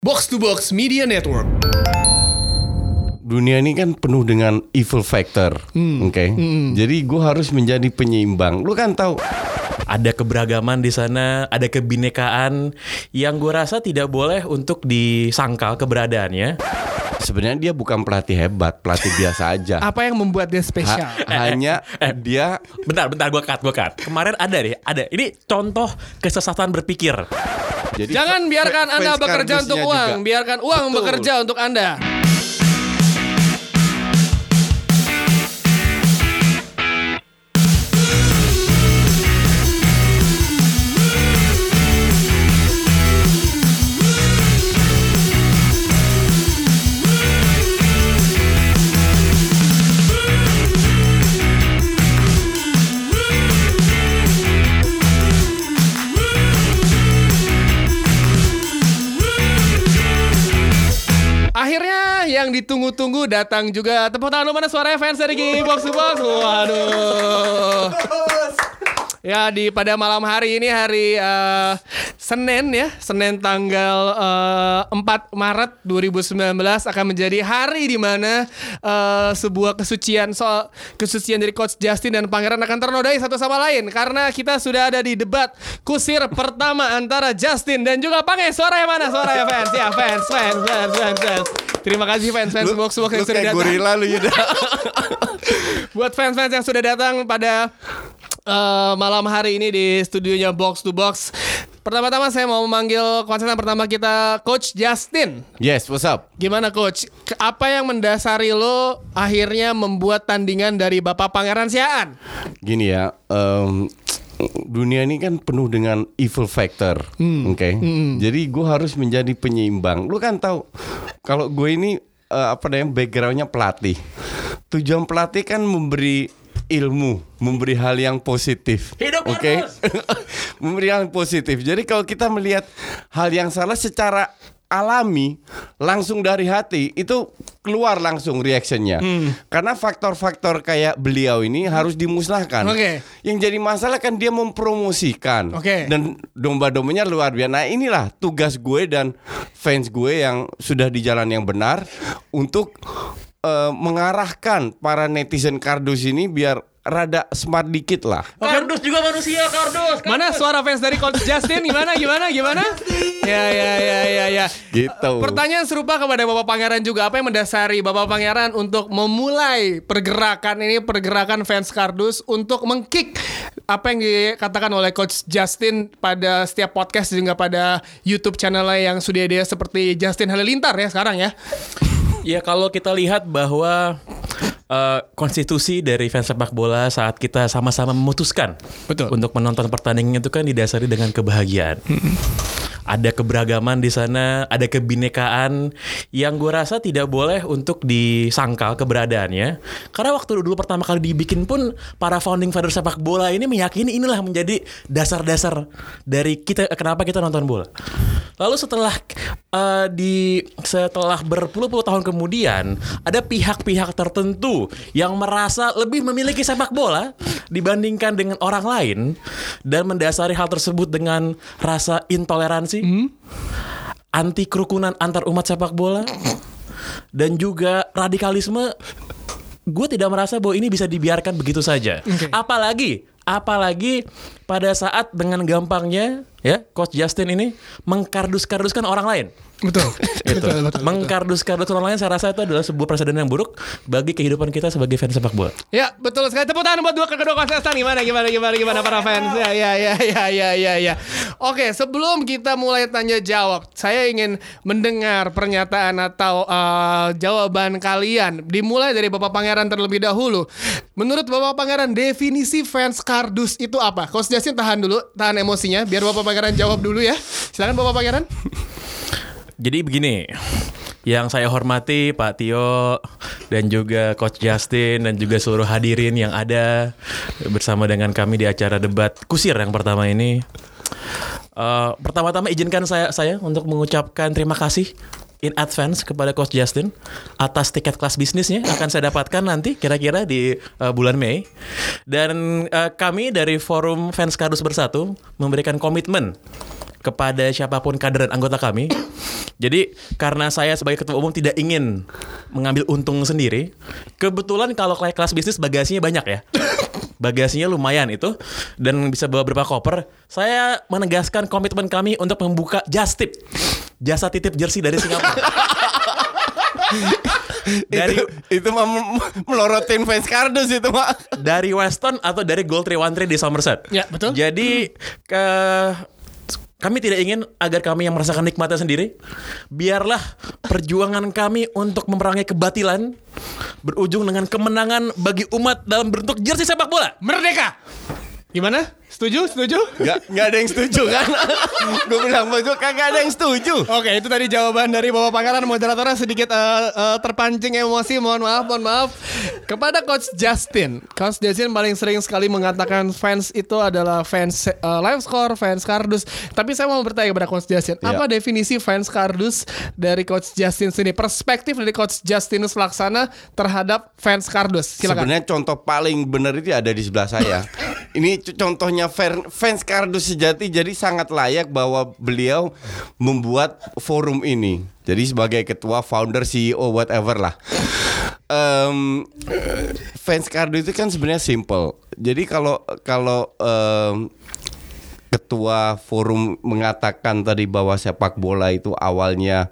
Box to Box Media Network. dunia ini kan penuh dengan evil factor, oke? Jadi gue harus menjadi penyeimbang. Lu kan tahu ada keberagaman di sana, ada kebinekaan yang gue rasa tidak boleh untuk disangkal keberadaannya. Sebenarnya dia bukan pelatih hebat, pelatih biasa aja. Apa yang membuat dia Ha- spesial? hanya dia Bentar, bentar gue cut, gue cut. Kemarin ada deh, ada. Ini contoh kesesatan berpikir. jadi Jangan biarkan Anda bekerja untuk uang, juga. biarkan uang Betul. bekerja untuk Anda. Ditunggu-tunggu datang juga. Tepuk tangan lu mana suaranya fans dari Box Box. Waduh. Ya di pada malam hari ini hari eh, Senin ya Senin tanggal eh, 4 Maret 2019 akan menjadi hari di mana eh, sebuah kesucian soal kesucian dari Coach Justin dan Pangeran akan ternodai satu sama lain. Karena kita sudah ada di debat kusir pertama antara Justin dan juga Pange. Suara yang mana? Suara ya fans. Ya fans fans fans fans, fans. Terima kasih fans fans. Box box yang sudah datang. gorila lu Yuda. buat fans-fans yang sudah datang pada eh, malam hari ini di studionya Box to Box. Pertama-tama saya mau memanggil konsetan pertama kita Coach Justin. yes, what's up? Gimana Coach? Apa yang mendasari lo akhirnya membuat tandingan dari Bapak Pangeran Siaan? Gini ya, em, dunia ini kan penuh dengan evil factor, oke? Jadi gue harus menjadi penyeimbang. Lu kan tahu kalau gue ini eh, apa namanya backgroundnya pelatih. Tujuan pelatih kan memberi ilmu, memberi hal yang positif. Hidup oke? Marcus! memberi hal yang positif. Jadi kalau kita melihat hal yang salah secara alami langsung dari hati itu keluar langsung reactionnya karena faktor-faktor kayak beliau ini harus dimusnahkan Oke. yang jadi masalah kan dia mempromosikan Oke. dan domba-dombanya luar biasa nah inilah tugas gue dan fans gue yang sudah di jalan yang benar untuk eh, mengarahkan para netizen kardus ini biar rada smart dikit lah Kardus juga manusia, kardus. Mana suara fans dari Coach Justin? Gimana? Gimana? Gimana? Ya ya ya ya ya. gitu Pertanyaan serupa kepada Bapak Pangeran juga apa yang mendasari Bapak Pangeran untuk memulai pergerakan ini pergerakan fans kardus untuk mengkick apa yang dikatakan oleh Coach Justin pada setiap podcast juga pada YouTube channelnya yang sudah dia seperti Justin Halilintar ya sekarang ya. Ya kalau kita lihat bahwa eh, konstitusi dari fans sepak bola saat kita sama-sama memutuskan Betul. untuk menonton pertandingan itu kan didasari dengan kebahagiaan. Ada keberagaman di sana, ada kebinekaan yang gue rasa tidak boleh untuk disangkal keberadaannya. Karena waktu dulu pertama kali dibikin pun para founding father sepak bola ini meyakini inilah menjadi dasar-dasar dari kita kenapa kita nonton bola. Lalu setelah eh, di setelah berpuluh-puluh tahun kemudian ada pihak-pihak tertentu yang merasa lebih memiliki sepak bola dibandingkan dengan orang lain dan mendasari hal tersebut dengan rasa intoleransi, anti kerukunan antar umat sepak bola. Dan juga radikalisme. Gue tidak merasa bahwa ini bisa dibiarkan begitu saja. Apalagi apalagi pada saat dengan gampangnya ya coach Justin ini mengkardus-karduskan orang lain. Betul. Itu. Mengkardus-karduskan orang lain saya rasa itu adalah sebuah presiden yang buruk bagi kehidupan kita sebagai fans sepak bola. Ya betul sekali tepuk tangan buat dua kedua kontestan gimana gimana gimana gimana para fans ya ya ya ya ya ya ya Oke sebelum kita mulai tanya jawab saya ingin mendengar pernyataan atau uh, jawaban kalian dimulai dari Bapak Pangeran terlebih dahulu menurut Bapak Pangeran definisi fans kardus itu apa? Coach Justin tahan dulu tahan emosinya biar Bapak Pangeran jawab dulu ya silakan Bapak Pangeran Jadi begini, yang saya hormati Pak Tio dan juga Coach Justin dan juga seluruh hadirin yang ada bersama dengan kami di acara debat kusir yang pertama ini. Eh, pertama-tama izinkan saya saya untuk mengucapkan terima kasih in advance kepada Coach Justin atas tiket kelas bisnisnya akan saya dapatkan nanti kira-kira di eh, bulan Mei dan eh, kami dari forum fans Kardus Bersatu memberikan komitmen kepada siapa pun kader dan anggota kami. Jadi karena saya sebagai ketua umum tidak ingin mengambil untung sendiri, kebetulan kalau kelas bisnis bagasinya banyak ya. Bagasinya lumayan itu dan bisa bawa beberapa koper. Saya menegaskan komitmen kami untuk membuka just tip. Jasa titip jersey dari Singapura. dari itu, itu mah melorotin fans kardus itu mah. dari Weston atau dari Gold 313 di Somerset. Ya, betul. Jadi ke kami tidak ingin agar kami yang merasakan nikmatnya sendiri. Biarlah perjuangan kami untuk memerangi kebatilan berujung dengan kemenangan bagi umat dalam bentuk jersey sepak bola. Merdeka. Gimana? Setuju? Setuju? Gak, gak ada yang setuju kan? Gue bilang betul kagak ada yang setuju. Oke, itu tadi jawaban dari Bapak Pangeran moderatornya sedikit eh, eh, terpancing emosi. Mohon maaf, mohon maaf. Kepada Coach Justin, Coach Justin paling sering sekali mengatakan fans itu adalah fans eh, live score, fans kardus. Tapi saya mau bertanya kepada Coach Justin, Iya. apa definisi fans kardus dari Coach Justin sini? Perspektif dari Coach Justinus Laksana terhadap fans kardus. Silakan. Sebenarnya contoh paling benar itu ada di sebelah saya. Ini contohnya fans kardus sejati jadi sangat layak bahwa beliau membuat forum ini. Jadi sebagai ketua, founder, CEO, whatever lah. Em, fans kardus itu kan sebenarnya simple. Jadi kalau kalau em, ketua forum mengatakan tadi bahwa sepak bola itu awalnya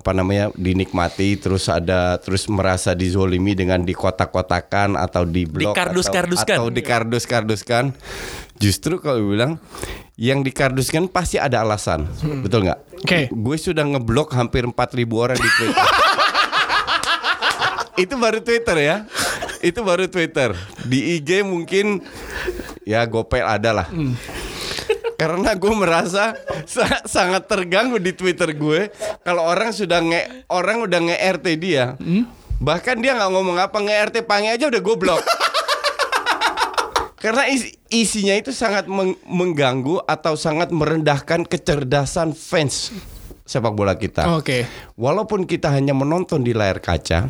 apa namanya dinikmati terus ada terus merasa dizolimi dengan dikotak-kotakan atau di blok Dikardus-karduskan. atau, atau dikardus-karduskan. Justru kalau bilang yang dikarduskan pasti ada alasan. Betul nggak? Oke. gue sudah ngeblok hampir 4000 orang di Twitter. Itu baru Twitter ya? Itu baru Twitter. Di IG mungkin ya gopel ada lah karena gue merasa sa- sangat terganggu di Twitter gue kalau orang sudah nge orang udah nge RT dia. Bahkan dia nggak ngomong apa nge RT pange aja udah gue blok karena isi- isinya itu sangat meng- mengganggu atau sangat merendahkan kecerdasan fans sepak bola kita. Oke. walaupun kita hanya menonton di layar kaca,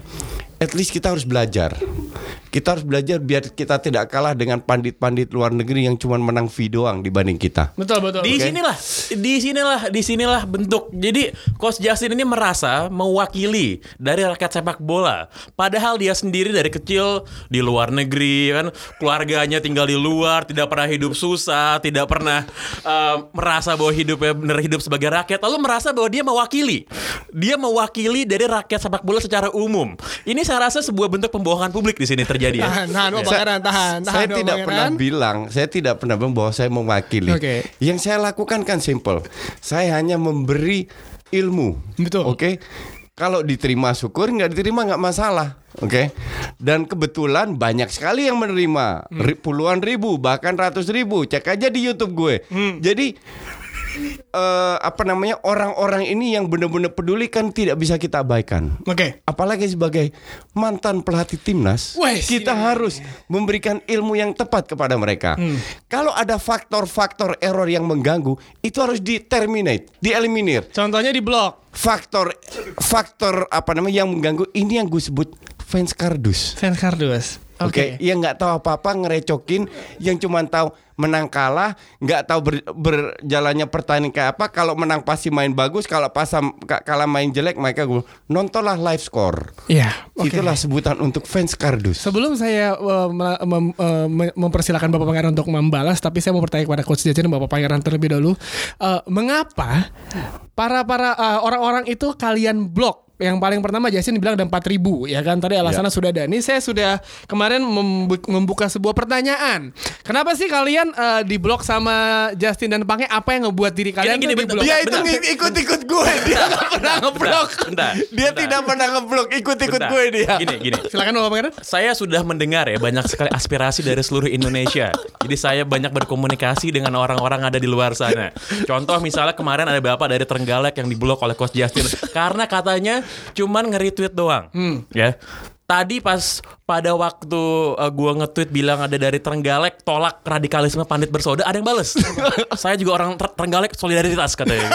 at least kita harus belajar. Kita harus belajar biar kita tidak kalah dengan pandit-pandit luar negeri yang cuma menang fee doang dibanding kita. Betul, betul. Di Oke. sinilah, di sinilah, di sinilah bentuk. Jadi Coach Justin ini merasa mewakili dari rakyat sepak bola. Padahal dia sendiri dari kecil di luar negeri kan, keluarganya tinggal di luar, tidak pernah hidup susah, tidak pernah eh, merasa bahwa hidupnya benar hidup sebagai rakyat. Lalu merasa bahwa dia mewakili, dia mewakili dari rakyat sepak bola secara umum. Ini saya rasa sebuah bentuk pembohongan publik di sini terjadi ya. Tahan, tahan, Pangeran, tahan, tahan. saya tidak Pangeran. pernah bilang, saya tidak pernah bilang bahwa saya mewakili. Oke. Yang saya lakukan kan simple. Saya hanya memberi ilmu. Betul. Oke. Kalau diterima syukur, nggak diterima nggak masalah. Oke. Dan kebetulan banyak sekali yang menerima, Hmm. Puluhan ribu, bahkan ratus ribu. Cek aja di YouTube gue. Hmm. Jadi eh, apa namanya orang-orang ini yang benar-benar peduli kan tidak bisa kita abaikan Oke. apalagi sebagai mantan pelatih timnas, Wes, kita harus memberikan ilmu yang tepat kepada mereka. Hmm. Kalau ada faktor-faktor error yang mengganggu, itu harus di-terminate, dieliminir. Contohnya di blog. Faktor faktor apa namanya yang mengganggu ini yang gue sebut fans kardus. Fans kardus. Oke, Oke. yang nggak tahu apa-apa ngerecokin, yang cuma tahu menang kalah, nggak tahu ber- berjalannya pertandingan kayak apa. Kalau menang pasti main bagus, kalau pas sam- ka- kalah main jelek, mereka gue nontonlah live score. Iya. oke. Itulah sebutan untuk fans kardus. Sebelum saya uh, mem- uh, me- mempersilahkan Bapak Pangeran untuk membalas, tapi saya mau bertanya kepada Coach Jajan dan Bapak Pangeran terlebih dahulu, Uh, mengapa para para uh, orang-orang itu kalian blok? Yang paling pertama Jason bilang ada 4000 ya kan tadi alasannya sudah ada. Ini saya sudah kemarin membu- membuka sebuah pertanyaan. Kenapa sih kalian uh, diblok sama Justin dan Pange? Apa yang ngebuat diri kalian Gini, gini, diblok? Dia itu ikut-ikut gue, dia nggak pernah ngeblok. bentar, Dia bentar. tidak pernah ngeblok, ikut-ikut gue dia. Gini, gini. Silakan Bapak Pangeran. Saya sudah mendengar ya banyak sekali aspirasi dari seluruh Indonesia. Jadi saya banyak berkomunikasi dengan orang-orang ada di luar sana. Contoh misalnya kemarin ada bapak dari Trenggalek yang diblok oleh Coach Justin karena katanya cuman nge-retweet doang. Ya. Tadi pas pada waktu uh, gua nge-tweet bilang ada dari Trenggalek tolak radikalisme pandit bersoda ada yang bales. saya juga orang Ter- Trenggalek solidaritas katanya.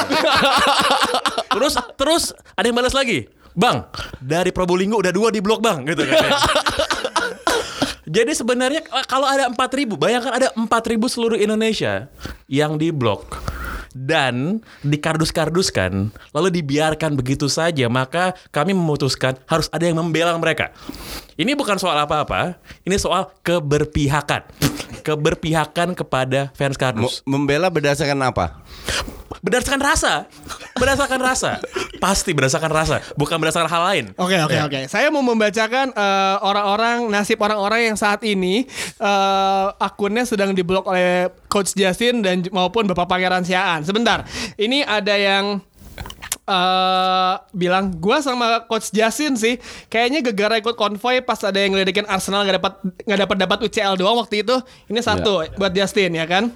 terus terus ada yang balas lagi. Bang, dari Probolinggo udah dua di blok bang gitu katanya. Jadi sebenarnya eh, kalau ada 4000, bayangkan ada 4000 seluruh Indonesia yang diblok. Dan dikardus-karduskan lalu dibiarkan begitu saja maka kami memutuskan harus ada yang membela mereka. Ini bukan soal apa-apa, ini soal keberpihakan. Keberpihakan kepada fans kardus. membela berdasarkan apa? Berdasarkan rasa. Berdasarkan rasa. Pasti berdasarkan rasa, bukan berdasarkan hal lain. Oke oke Ya. oke. Saya mau membacakan eh, orang-orang nasib orang-orang yang saat ini eh, akunnya sedang diblok oleh Coach Justin dan maupun Bapak Pangeran Siaan. Sebentar. Ini ada yang eh bilang gua sama coach Justin sih kayaknya gegara ikut konvoy pas ada yang ngeledekin Arsenal nggak dapat nggak dapat dapat UCL doang waktu itu ini satu buat Justin ya kan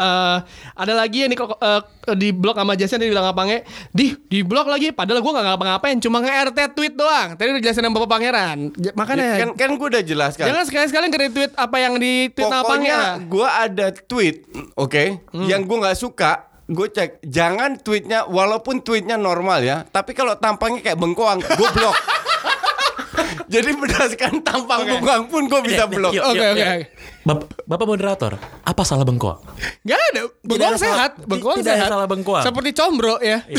Eh ada lagi yang di, eh, di blok sama Justin dia bilang apa nge di di blok lagi padahal gua nggak ngapa-ngapain cuma nge-RT tweet doang tadi udah jelasin sama Bapak Pangeran J- makanya kan kan gue udah jelaskan. jangan sekali-sekali nge-retweet apa yang di tweet sama Pokoknya Pangeran gue ada tweet, oke, Hmm. yang gue nggak suka. Gue cek, jangan tweetnya, walaupun tweetnya normal ya, tapi kalau tampangnya kayak bengkoang, gue blok. Jadi berdasarkan tampang Oke. bengkoang pun gue bisa Ya, blok. Oke, oke, yuk. oke. Bap- Bapak moderator, apa salah bengkoang? Gak ada Bengkoang ada salah- sehat Bengkoang tidak ada sehat salah bengkoang. Seperti combro ya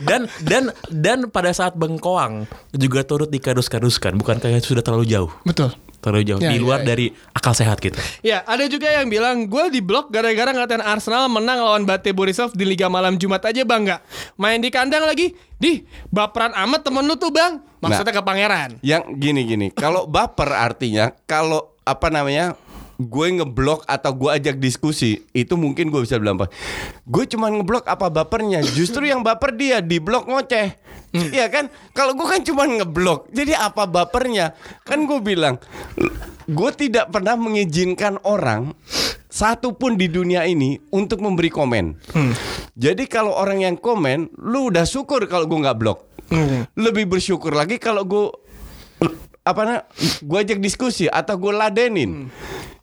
dan dan dan pada saat bengkoang juga turut dikardus-karduskan, bukan kayak sudah terlalu jauh. Betul Terlalu jauh Ya, di ya, luar ya. dari akal sehat kita. Ya, ada juga yang bilang gue di blok gara-gara ngatain Arsenal menang lawan Bate Borisov di Liga Malam Jumat aja bang nggak main di kandang lagi. Di baperan amat temen lu tuh bang. Maksudnya ke pangeran. Yang gini-gini, kalau baper artinya, kalau apa namanya, gue ngeblok atau gue ajak diskusi, itu mungkin gue bisa bilang apa? Gue cuma ngeblok apa bapernya? Justru yang baper dia di blok ngoceh. Iya kan? Kalau gue kan cuma ngeblok, jadi apa bapernya? Kan gue bilang, gue tidak pernah mengizinkan orang satu pun di dunia ini untuk memberi komen. Jadi kalau orang yang komen, lu udah syukur kalau gue nggak blok. Lebih bersyukur lagi kalau gue apa na, gue ajak diskusi atau gue ladenin.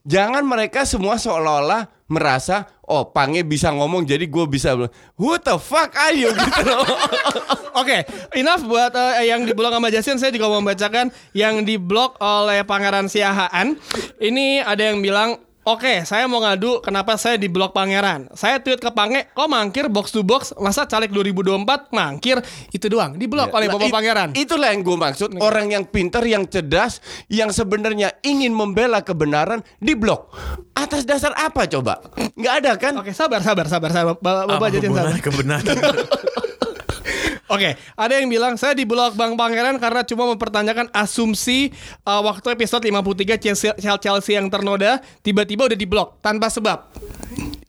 Jangan mereka semua seolah-olah merasa oh Pange bisa ngomong jadi gue bisa who the fuck are you gitu loh. Oke, enough buat eh, yang di blok sama Justin. Saya juga mau membacakan yang di blok oleh Pangeran Siahaan. Ini ada yang bilang, Oke, saya mau ngadu kenapa saya di blok pangeran. Saya tweet ke Pange, kok mangkir box to box, masa caleg 2024 mangkir itu doang di blok oleh Nah, Bapak it- Pangeran. Itulah yang gue maksud. Orang yang pintar, yang cerdas, yang sebenarnya ingin membela kebenaran di blok. Atas dasar apa coba? Nggak ada kan? Oke, sabar, sabar, sabar, sabar. Bapak, Bapak Apa Justin sabar. kebenaran? Oke, ada yang bilang saya di blok Bang Pangeran karena cuma mempertanyakan asumsi uh, waktu episode 53 Chelsea, Chelsea yang ternoda tiba-tiba udah di blok tanpa sebab.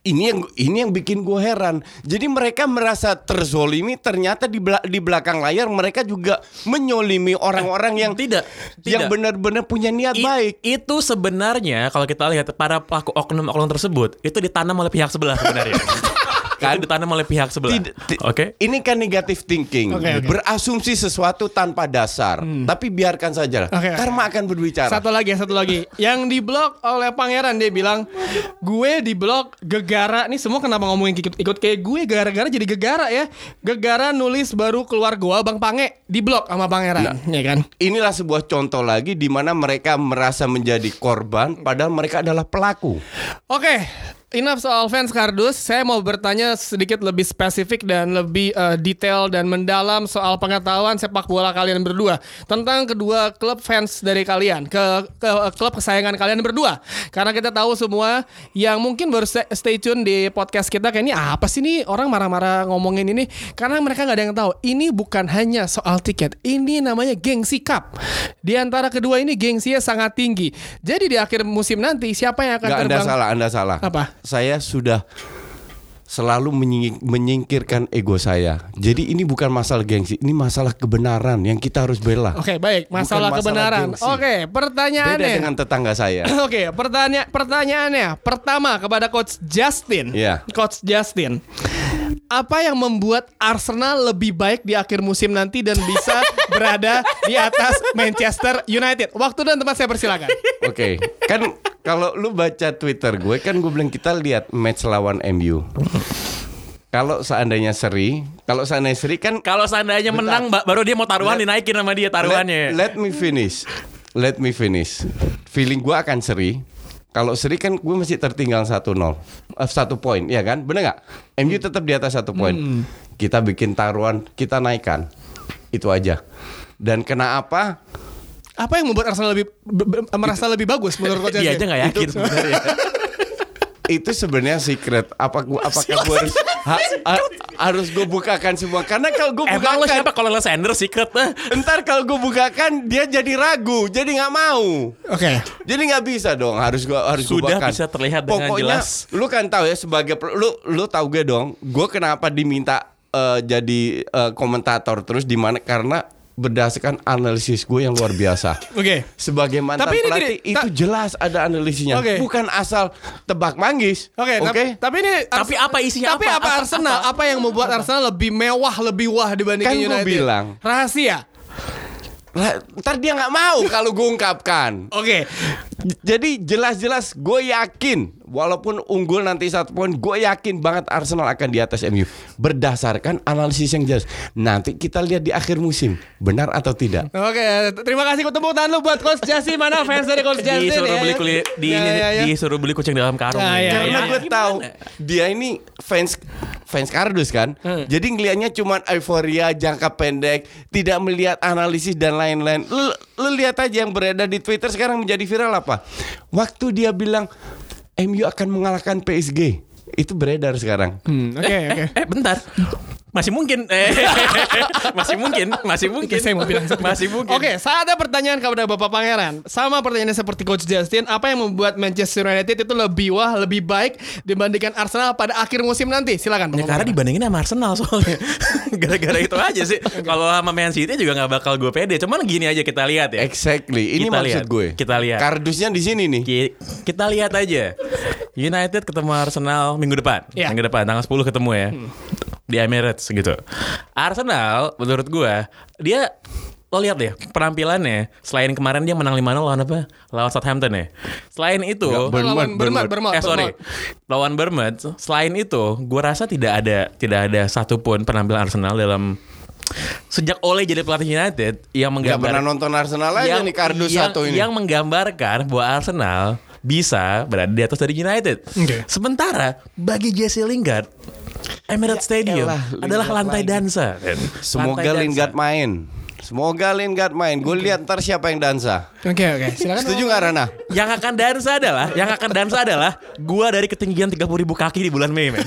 Ini yang ini yang bikin gue heran. Jadi mereka merasa terzolimi, ternyata di bela- di belakang layar mereka juga menyolimi orang-orang yang tidak, yang tidak. benar-benar punya niat I- baik. Itu sebenarnya kalau kita lihat para pelaku oknum-oknum tersebut itu ditanam oleh pihak sebelah sebenarnya. Kan? itu ditanam oleh pihak sebelah. Oke. Ini kan negatif thinking, Oke, oke. berasumsi sesuatu tanpa dasar. Tapi biarkan saja, Oke, oke. karma akan berbicara. Satu lagi, satu lagi. Yang di blok oleh Pangeran dia bilang, gue di blok gegara. Nih semua kenapa ngomongin ikut, ikut kayak gue gara-gara jadi gegara ya. Gegara nulis baru keluar gua Bang Pange di blok sama Pangeran, ya kan? Inilah sebuah contoh lagi di mana mereka merasa menjadi korban, padahal mereka adalah pelaku. Oke, enough soal fans kardus. Saya mau bertanya sedikit lebih spesifik dan lebih eh, detail dan mendalam soal pengetahuan sepak bola kalian berdua tentang kedua klub fans dari kalian ke, ke klub kesayangan kalian berdua. Karena kita tahu semua yang mungkin baru stay, tune di podcast kita kayak ini apa sih nih orang marah-marah ngomongin ini karena mereka nggak ada yang tahu. Ini bukan hanya soal tiket. Ini namanya gengsi cup. Di antara kedua ini gengsinya sangat tinggi. Jadi di akhir musim nanti siapa yang akan anda terbang? salah, anda salah. Apa? Saya sudah selalu menying- menyingkirkan ego saya. Jadi ini bukan masalah gengsi, ini masalah kebenaran yang kita harus bela. Oke, baik. Masalah, Bukan masalah kebenaran. Oke, Beda pertanyaannya. dengan tetangga saya. Oke, pertanya pertanyaannya. Pertama kepada coach Justin. Iya. Coach Justin. Apa yang membuat Arsenal lebih baik di akhir musim nanti dan bisa berada di atas Manchester United? Waktu dan tempat saya persilakan. Oke, kan kalau lu baca Twitter gue kan gue bilang kita lihat match lawan MU. Kalau seandainya seri, kalau seandainya seri kan Kalau seandainya menang, ba- baru dia mau taruhan Let- dinaikin sama dia taruhannya. Let, let me finish. Let me finish. Feeling gue akan seri. Kalau seri kan gue masih tertinggal 1-0 eh, Satu poin ya kan? Bener nggak? MU tetap di atas satu poin. Kita bikin taruhan Kita naikkan. Itu aja. Dan kena apa? Apa yang membuat Arsenal lebih merasa lebih bagus menurut coach Dia Justin? aja nggak yakin sebenarnya. Itu sebenarnya secret. Apa gua apakah gue harus ha- ha- harus gue bukakan semua karena kalau gue Emang lo bukakan siapa kalau lo Sanders secret eh? Ntar kalau gue bukakan dia jadi ragu, jadi nggak mau. Oke. Jadi nggak bisa dong, harus gua harus gua Sudah bukakan. bisa terlihat dengan Pokoknya, jelas. Lu kan tahu ya sebagai lu lu tahu gue dong, gue kenapa diminta eh, jadi eh, komentator terus di mana karena berdasarkan analisis gue yang luar biasa. Oke. Sebagai mantan Tapi ini pelatih gini, itu jelas ada analisisnya, Oke. bukan asal tebak manggis. Oke, Oke. tap- tapi ini Tapi apa isinya? Tapi Apa? apa, Apa? Arsenal? Apa, yang membuat Arsenal lebih mewah, lebih wah dibandingkan Kan United? bilang. Rahasia. Lah, ntar dia nggak mau kalau gue ungkapkan. Oke. Jadi jelas-jelas gue yakin walaupun unggul nanti satu poin, gue yakin banget Arsenal akan di atas MU berdasarkan analisis yang jelas. Nanti kita lihat di akhir musim benar atau tidak. Oke, terima kasih tepuk tangan lu buat Coach Justin mana fans dari Coach Justin Disuruh ya. beli kuli, di, Ya, ya, ya. disuruh beli kucing dalam karung. Ya, nih. ya, Karena ya. gue tahu dia ini fans fans kardus kan. Hmm. Jadi ngelihatnya cuma euforia jangka pendek, tidak melihat analisis dan lain-lain. Lu, lu lihat aja yang beredar di Twitter sekarang menjadi viral apa? Waktu dia bilang MU akan mengalahkan PSG. Itu beredar sekarang. Hmm, Oke, oke. Eh bentar Masih mungkin eh, Masih mungkin Masih mungkin Itu saya mau bilang seperti Masih mungkin Oke, saya ada pertanyaan kepada Bapak Pangeran. Sama pertanyaannya seperti Coach Justin, apa yang membuat Manchester United itu lebih wah, lebih baik dibandingkan Arsenal pada akhir musim nanti? Silakan. Ya, karena dibandingin sama Arsenal soalnya Gara-gara itu aja sih Kalau sama Man City juga gak bakal gue pede Cuman gini aja kita lihat ya Exactly. Ini Kita maksud lihat. gue. Kita lihat. Kardusnya di sini nih. Ki- Kita lihat aja United ketemu Arsenal minggu depan Iya. Minggu depan tanggal 10 ketemu ya Di Emirates gitu Arsenal menurut gua Dia Lo lihat deh penampilannya Selain kemarin dia menang 5-0 lawan apa? Lawan Southampton ya Selain itu Lawan Bournemouth. Bournemouth, Eh sorry. Lawan Bournemouth Selain itu Gue rasa tidak ada Tidak ada satupun penampilan Arsenal dalam Sejak Ole jadi pelatih United Yang Gak menggambar pernah nonton Arsenal aja nih kardus yang, satu ini. yang menggambarkan bahwa Arsenal bisa berada di atas dari United. Oke. Sementara bagi Jesse Lingard, Emirates Stadium elah, adalah lantai lagi. dansa. Semoga Lantai dansa. Lingard main. Semoga Lingard main. Gue lihat ntar siapa yang dansa. Oke, oke. Silakan. Setuju gak Rana? Yang akan dansa adalah, yang akan dansa adalah gua dari ketinggian 30 ribu kaki di bulan Mei.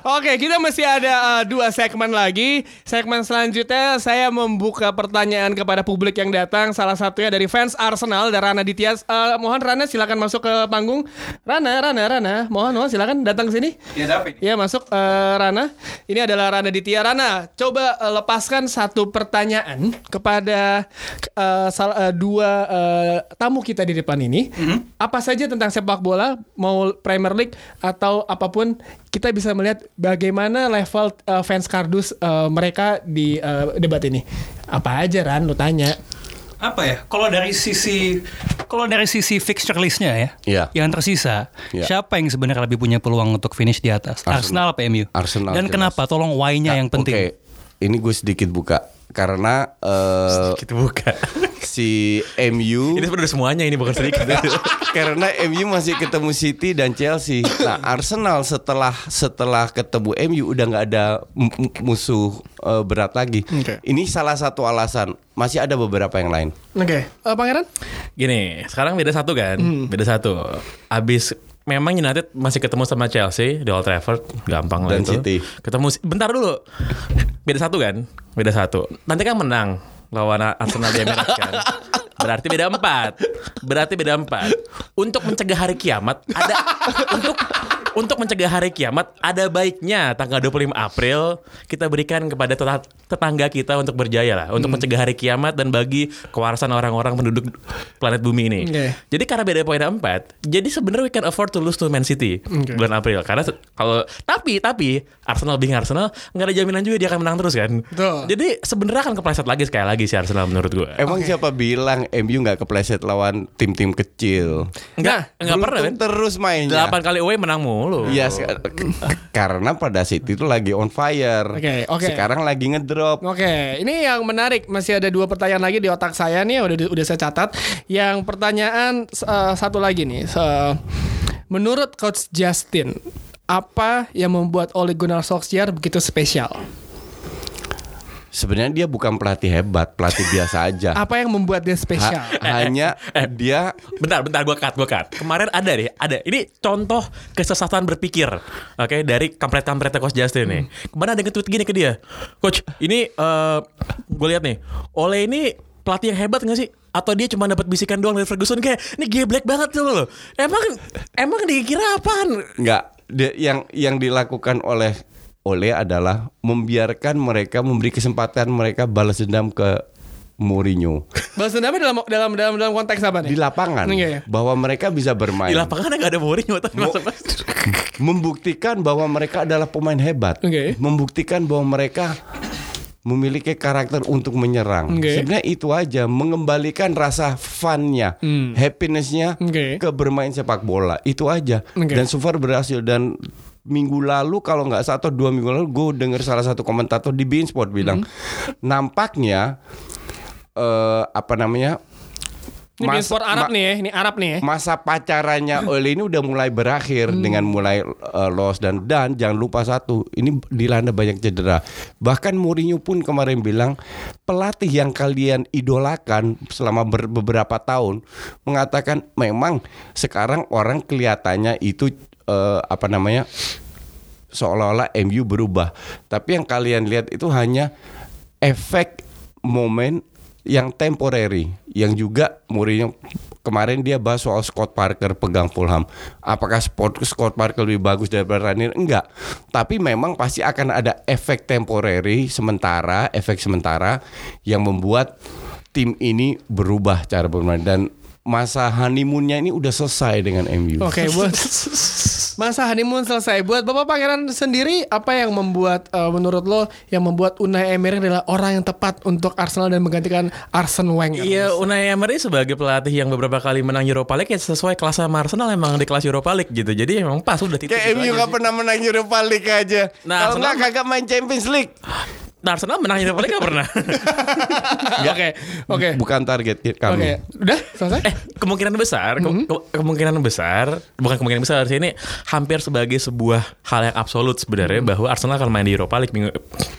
Oke, kita masih ada uh, dua segmen lagi. Segmen selanjutnya saya membuka pertanyaan kepada publik yang datang. Salah satunya dari fans Arsenal dan Rana Ditya. Uh, mohon Rana silakan masuk ke panggung. Rana, Rana, Rana. Mohon, mohon silakan datang ke sini. Ya David. Iya masuk uh, Rana. Ini adalah Rana Ditya. Rana, coba uh, lepaskan satu pertanyaan kepada uh, sal- uh, dua uh, tamu kita di depan ini. Apa saja tentang sepak bola, mau Premier League atau apa pun, kita bisa melihat bagaimana level uh, fans kardus uh, mereka di uh, debat ini. Apa aja Ran, lu tanya. Apa ya? Kalau dari sisi kalau dari sisi fixture listnya ya, Iya. yang tersisa, Iya. siapa yang sebenarnya lebih punya peluang untuk finish di atas? Arsenal. Arsenal, apa MU? Arsenal Dan jelas. kenapa? Tolong why-nya yang penting. Oke, ini gue sedikit buka karena eh, Kita buka. si MU Ini sebenarnya semuanya ini bukan sedikit. karena MU masih ketemu City dan Chelsea. Nah Arsenal setelah setelah ketemu MU udah nggak ada musuh eh, berat lagi. Oke. Ini salah satu alasan. Masih ada beberapa yang lain. Oke, Uh, Pangeran? Gini, sekarang beda satu kan, beda satu. Abis memang United masih ketemu sama Chelsea di Old Trafford, gampang lah Dan itu. City. Ketemu, bentar dulu, beda satu kan, beda satu. Nanti kan menang lawan Arsenal di Emirates kan. Berarti beda empat, berarti beda empat. Untuk mencegah hari kiamat ada untuk untuk mencegah hari kiamat ada baiknya tanggal 25 April kita berikan kepada teta- tetangga kita untuk berjaya lah untuk mencegah hari kiamat dan bagi kewarasan orang-orang penduduk planet bumi ini. Oke. Jadi karena beda poin 4, jadi sebenarnya we can afford to lose to Man City Oke. bulan April karena kalau tapi tapi Arsenal being Arsenal nggak ada jaminan juga dia akan menang terus kan. Betul. Jadi sebenarnya akan kepleset lagi sekali lagi si Arsenal menurut gue. Emang siapa bilang MU nggak kepleset lawan tim-tim kecil? Enggak, enggak pernah kan? Terus mainnya. 8 kali away menang mulu. Iya, se- karena pada saat itu lagi on fire. Oke, oke. Sekarang lagi ngedrop. Oke, ini yang menarik. Masih ada dua pertanyaan lagi di otak saya nih, udah udah saya catat. Yang pertanyaan eh, satu lagi nih. Se- menurut Coach Justin, apa yang membuat Ole Gunnar Solskjaer begitu spesial? Sebenarnya dia bukan pelatih hebat, pelatih biasa aja. Apa yang membuat dia Ha- spesial? hanya dia Bentar, bentar, gue cut, gue cut. Kemarin ada deh, ada. Ini contoh kesesatan berpikir, oke, dari kampret-kampretnya Coach Justin nih. Kemarin ada nge-tweet gini ke dia, Coach, ini gue lihat nih, Ole ini pelatih yang hebat gak sih? Atau dia cuma dapat bisikan doang dari Ferguson kayak ini geblek banget tuh loh. Emang emang dikira apaan? nggak dia- yang yang dilakukan oleh oleh adalah membiarkan mereka memberi kesempatan mereka balas dendam ke Mourinho Balas dendamnya dalam dalam dalam dalam konteks apa nih? di lapangan Iya, iya. bahwa mereka bisa bermain Di lapangan nggak ada Mourinho tapi Mo- masuk membuktikan bahwa mereka adalah pemain hebat Oke. membuktikan bahwa mereka memiliki karakter untuk menyerang Oke. sebenarnya itu aja mengembalikan rasa funnya Hmm. happinessnya Oke. ke bermain sepak bola itu aja Oke. dan so far berhasil dan minggu lalu kalau nggak atau dua minggu lalu gue dengar salah satu komentator di Bein Sport bilang Hmm. nampaknya eh, apa namanya Ini mas- sport Arab ma- nih ya, ini Arab nih ya. masa pacarannya Ole ini udah mulai berakhir Hmm. dengan mulai uh, loss dan dan jangan lupa satu ini dilanda banyak cedera bahkan Mourinho pun kemarin bilang pelatih yang kalian idolakan selama ber- beberapa tahun mengatakan memang sekarang orang kelihatannya itu uh, apa namanya seolah-olah MU berubah tapi yang kalian lihat itu hanya efek momen yang temporary yang juga Mourinho kemarin dia bahas soal Scott Parker pegang Fulham. Apakah Scott, Scott Parker lebih bagus daripada Ranieri? Enggak. Tapi memang pasti akan ada efek temporary sementara, efek sementara yang membuat tim ini berubah cara bermain dan masa honeymoonnya ini udah selesai dengan MU. Oke, buat masa honeymoon selesai. Buat Bapak Pangeran sendiri, apa yang membuat eh, menurut lo yang membuat Unai Emery adalah orang yang tepat untuk Arsenal dan menggantikan Arsene Wenger? Iya, Unai Emery sebagai pelatih yang beberapa kali menang Europa League ya sesuai kelas sama Arsenal emang di kelas Europa League gitu. Jadi emang pas udah titik Kayak gitu MU aja gak pernah menang Europa League aja. Nah, Kalau nggak kagak main Champions League. Nah, Arsenal menang Europa League gak pernah. Oke, oke. Bukan target Oke, kami. udah selesai? eh, kemungkinan besar, ke- ke- kemungkinan besar, bukan kemungkinan besar sih ini hampir sebagai sebuah hal yang absolut sebenarnya bahwa Arsenal akan main di Europa League minggu,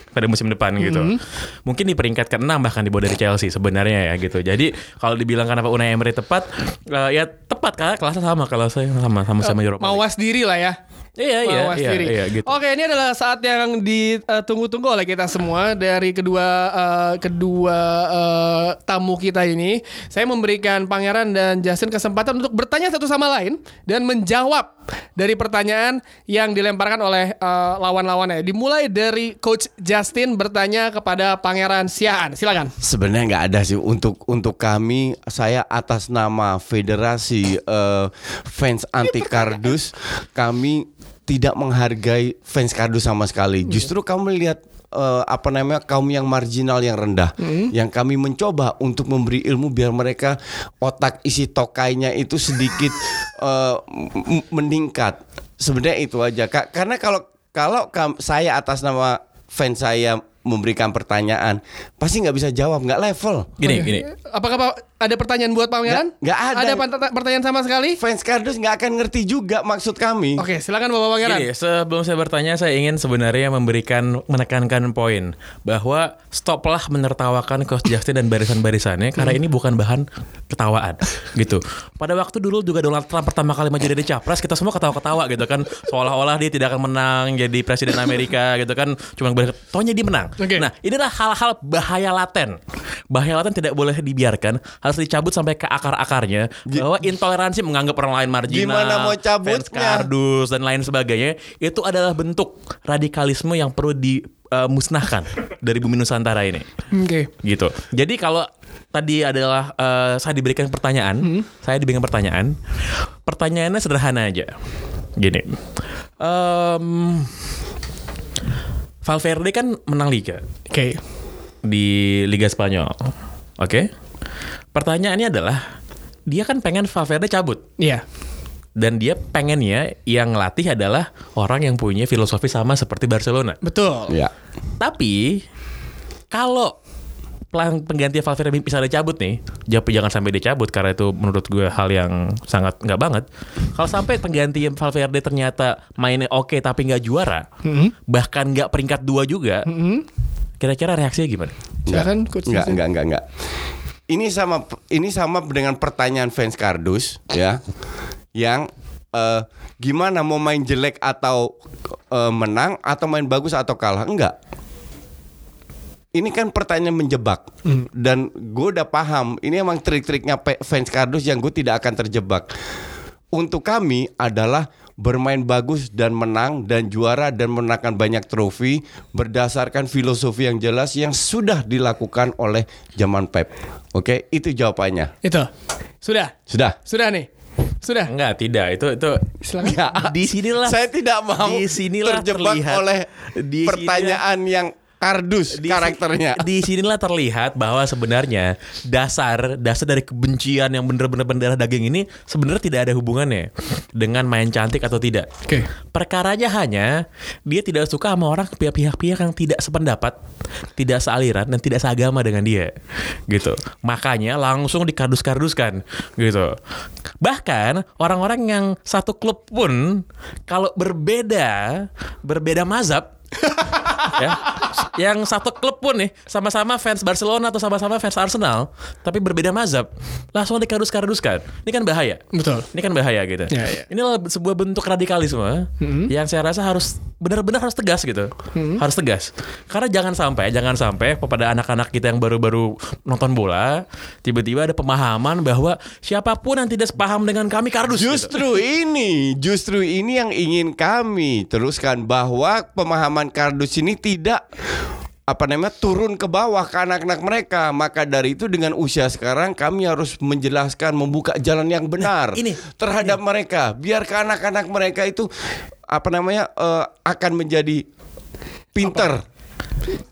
pada musim depan gitu. Mungkin di peringkat ke-6 bahkan di bawah dari Chelsea sebenarnya ya gitu. Jadi kalau dibilang kenapa Unai Emery tepat, eh, ya tepat karena kelasnya sama kalau saya sama sama sama Europa League. Mawas diri lah ya. Iya iya iya, diri. iya gitu. Oke, ini adalah saat yang ditunggu-tunggu oleh kita semua dari kedua eh, kedua eh, tamu kita ini. Saya memberikan Pangeran dan Justin kesempatan untuk bertanya satu sama lain dan menjawab dari pertanyaan yang dilemparkan oleh eh, lawan-lawannya. Dimulai dari Coach Justin bertanya kepada Pangeran Siaan. Silakan. Sebenarnya nggak ada sih untuk untuk kami saya atas nama Federasi eh, Fans Anti Kardus kami tidak menghargai fans kardus sama sekali. Justru kami lihat eh, apa namanya kaum yang marginal yang rendah yang kami mencoba untuk memberi ilmu biar mereka otak isi tokainya itu sedikit eh, m- meningkat. Sebenarnya itu aja Kak. Karena kalau kalau kam- saya atas nama fans saya memberikan pertanyaan pasti nggak bisa jawab nggak level Gini gini. Apakah Pak- ada pertanyaan buat Pangeran? Nggak- nggak ada. Ada pertanyaan sama sekali? fans kardus nggak akan ngerti juga maksud kami Oke, silakan Bapak Pangeran. Gini, sebelum saya bertanya, saya ingin sebenarnya memberikan menekankan poin bahwa stoplah menertawakan Coach Justin dan barisan-barisannya karena ini bukan bahan ketawaan gitu. Pada waktu dulu juga Donald Trump pertama kali maju jadi capres, kita semua ketawa-ketawa gitu kan, seolah-olah dia tidak akan menang jadi presiden Amerika gitu kan, cuma tohnya dia menang. Oke. Nah, inilah hal-hal bahaya laten. Bahaya laten tidak boleh dibiarkan, harus dicabut sampai ke akar-akarnya bahwa intoleransi menganggap orang lain marginal, Gimana mau cabutnya? fans kardus dan lain sebagainya itu adalah bentuk radikalisme yang perlu dimusnahkan dari bumi Nusantara ini. Oke. gitu. Jadi kalau tadi adalah eh, saya diberikan pertanyaan saya diberikan pertanyaan pertanyaannya sederhana aja. Gini. Em, Valverde kan menang liga Oke. di Liga Spanyol. Oke pertanyaannya adalah dia kan pengen Valverde cabut Iya. dan dia pengennya yang ngelatih adalah orang yang punya filosofi sama seperti Barcelona. Betul. Ya. Tapi kalau pelang pengganti Valverde misalnya cabut nih, tapi jangan sampai dia cabut karena itu menurut gue hal yang sangat nggak banget. Kalau sampai pengganti Valverde ternyata mainnya oke tapi nggak juara, bahkan nggak peringkat dua juga, kira-kira reaksinya gimana? Silakan coach. Enggak, Jason. enggak, enggak, enggak. Ini sama ini sama dengan pertanyaan fans kardus ya. Yang eh, gimana mau main jelek atau eh, menang atau main bagus atau kalah? Enggak. Ini kan pertanyaan menjebak dan gue udah paham. Ini emang trik-triknya fans kardus yang gue tidak akan terjebak. Untuk kami adalah bermain bagus dan menang dan juara dan menangkan banyak trofi berdasarkan filosofi yang jelas yang sudah dilakukan oleh zaman Pep. Oke, itu jawabannya. Itu. Sudah. Sudah. Sudah nih. Sudah. Enggak, tidak. Itu itu Silakan. Ya, di sinilah saya tidak mau di sinilah terjebak terlihat oleh di pertanyaan yang kardus di, karakternya. Di sinilah terlihat bahwa sebenarnya dasar dasar dari kebencian yang bener-bener berdarah daging ini sebenarnya tidak ada hubungannya dengan main cantik atau tidak. Oke. Perkaranya hanya dia tidak suka sama orang pihak-pihak yang tidak sependapat, tidak sealiran dan tidak seagama dengan dia. Gitu. Makanya langsung dikardus-karduskan gitu. Bahkan orang-orang yang satu klub pun kalau berbeda berbeda mazhab ya yang satu klub pun nih sama-sama fans Barcelona atau sama-sama fans Arsenal tapi berbeda mazhab langsung dikardus-karduskan ini kan bahaya Betul. ini kan bahaya gitu. Ya, ya. Ini adalah sebuah bentuk radikalisme yang saya rasa harus benar-benar harus tegas gitu. Harus tegas. Karena jangan sampai jangan sampai kepada anak-anak kita yang baru-baru nonton bola tiba-tiba ada pemahaman bahwa siapa pun yang tidak sepaham dengan kami kardus. gitu. Justru ini, justru ini yang ingin kami teruskan bahwa pemahaman kardus ini tidak apa namanya turun ke bawah ke anak-anak mereka. Maka dari itu dengan usia sekarang kami harus menjelaskan membuka jalan yang benar Nah, ini, terhadap mereka. Biar ke anak-anak mereka itu apa namanya eh, akan menjadi pinter.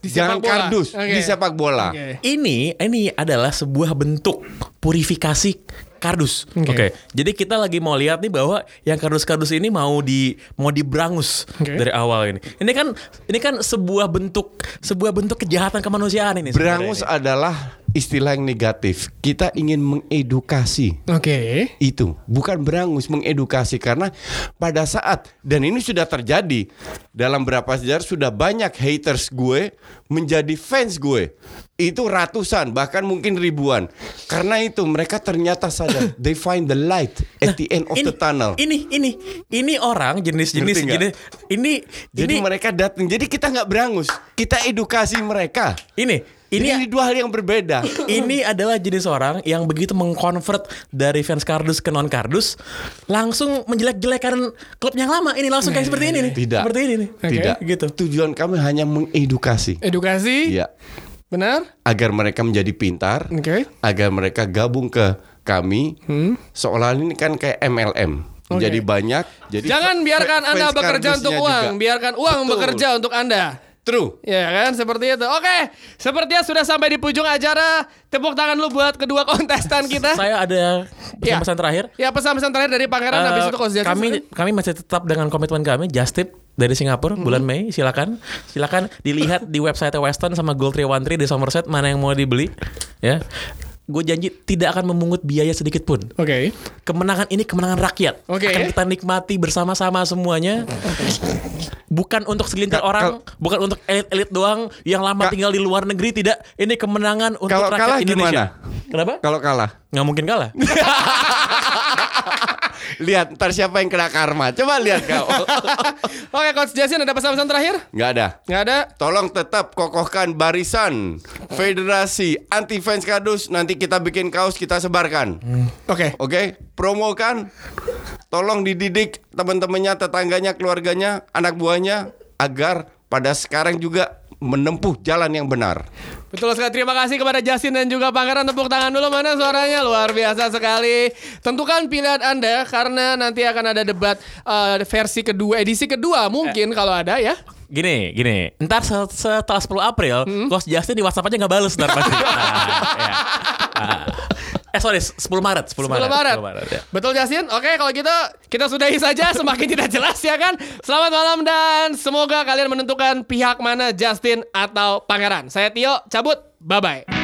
Di Jangan sepak bola. kardus Oke. di sepak bola. Oke. Ini ini adalah sebuah bentuk purifikasi kardus. Oke. Oke. Jadi kita lagi mau lihat nih bahwa yang kardus-kardus ini mau di mau diberangus Oke. dari awal ini. Ini kan ini kan sebuah bentuk sebuah bentuk kejahatan kemanusiaan ini. Berangus ini. adalah istilah yang negatif. Kita ingin mengedukasi. Oke. itu bukan berangus mengedukasi. Karena pada saat dan ini sudah terjadi dalam beberapa sejarah sudah banyak haters gue menjadi fans gue. Itu ratusan bahkan mungkin ribuan. Karena itu mereka ternyata sadar they find the light at the end of ini, the tunnel. Ini ini ini orang jenis-jenis jenis ini jadi ini mereka datang jadi kita nggak berangus. Kita edukasi mereka. Ini ini, ini ini dua hal yang berbeda ini adalah jenis orang yang begitu mengkonvert dari fans kardus ke non kardus langsung menjelek-jelekan klub yang lama ini langsung kayak seperti ini nih Tidak. seperti ini nih tidak gitu tujuan kami hanya mengedukasi Edukasi. ya Benar? agar mereka menjadi pintar Oke. agar mereka gabung ke kami seolah ini kan kayak MLM Oke. jadi banyak jadi Jangan biarkan Anda bekerja untuk uang, juga. biarkan uang Betul. bekerja untuk Anda. True Ya kan seperti itu. Oke, sepertinya sudah sampai di ujung acara. Tepuk tangan lu buat kedua kontestan kita. saya ada Ya. pesan-pesan terakhir Ya pesan-pesan terakhir dari Pangeran Eh, habis itu Coach kami kami masih tetap dengan komitmen kami Just Tip dari Singapura bulan Mei silakan silakan dilihat di website Weston sama Gold 313 di Somerset mana yang mau dibeli ya gue janji tidak akan memungut biaya sedikit pun. Oke. kemenangan ini kemenangan rakyat. Oke. akan kita nikmati bersama-sama semuanya. Bukan untuk segelintir orang bukan untuk elit-elit doang yang lama Ka- tinggal di luar negeri. Tidak. Ini kemenangan untuk Kalau rakyat kalah Indonesia. kenapa? Kalau kalah? Nggak mungkin kalah lihat ntar siapa yang kena karma coba lihat kau Oke Coach Jason ada pesan-pesan terakhir? nggak ada Nggak ada. Tolong tetap kokohkan barisan Federasi Anti Fans Kardus Nanti kita bikin kaos kita sebarkan Oke. Oke, promokan. Tolong dididik teman-temannya, tetangganya, keluarganya, anak buahnya agar pada sekarang juga menempuh jalan yang benar. Betul sekali. Terima kasih kepada Justin dan juga Pangeran. Tepuk tangan dulu mana suaranya luar biasa sekali. Tentukan pilihan Anda karena nanti akan ada debat eh, versi kedua, edisi kedua mungkin kalau ada ya. Gini, gini. Ntar se- setelah 10 April, Coach Justin di WhatsApp aja nggak bales ntar pasti. Nah, ya. Ah. Eh sorry 10 Maret 10 10 Maret Maret. 10 Maret ya. Betul Jasin? Oke kalau gitu kita sudahi saja semakin tidak jelas ya kan. Selamat malam dan semoga kalian menentukan pihak mana Justin atau Pangeran. Saya Tio cabut. Bye bye.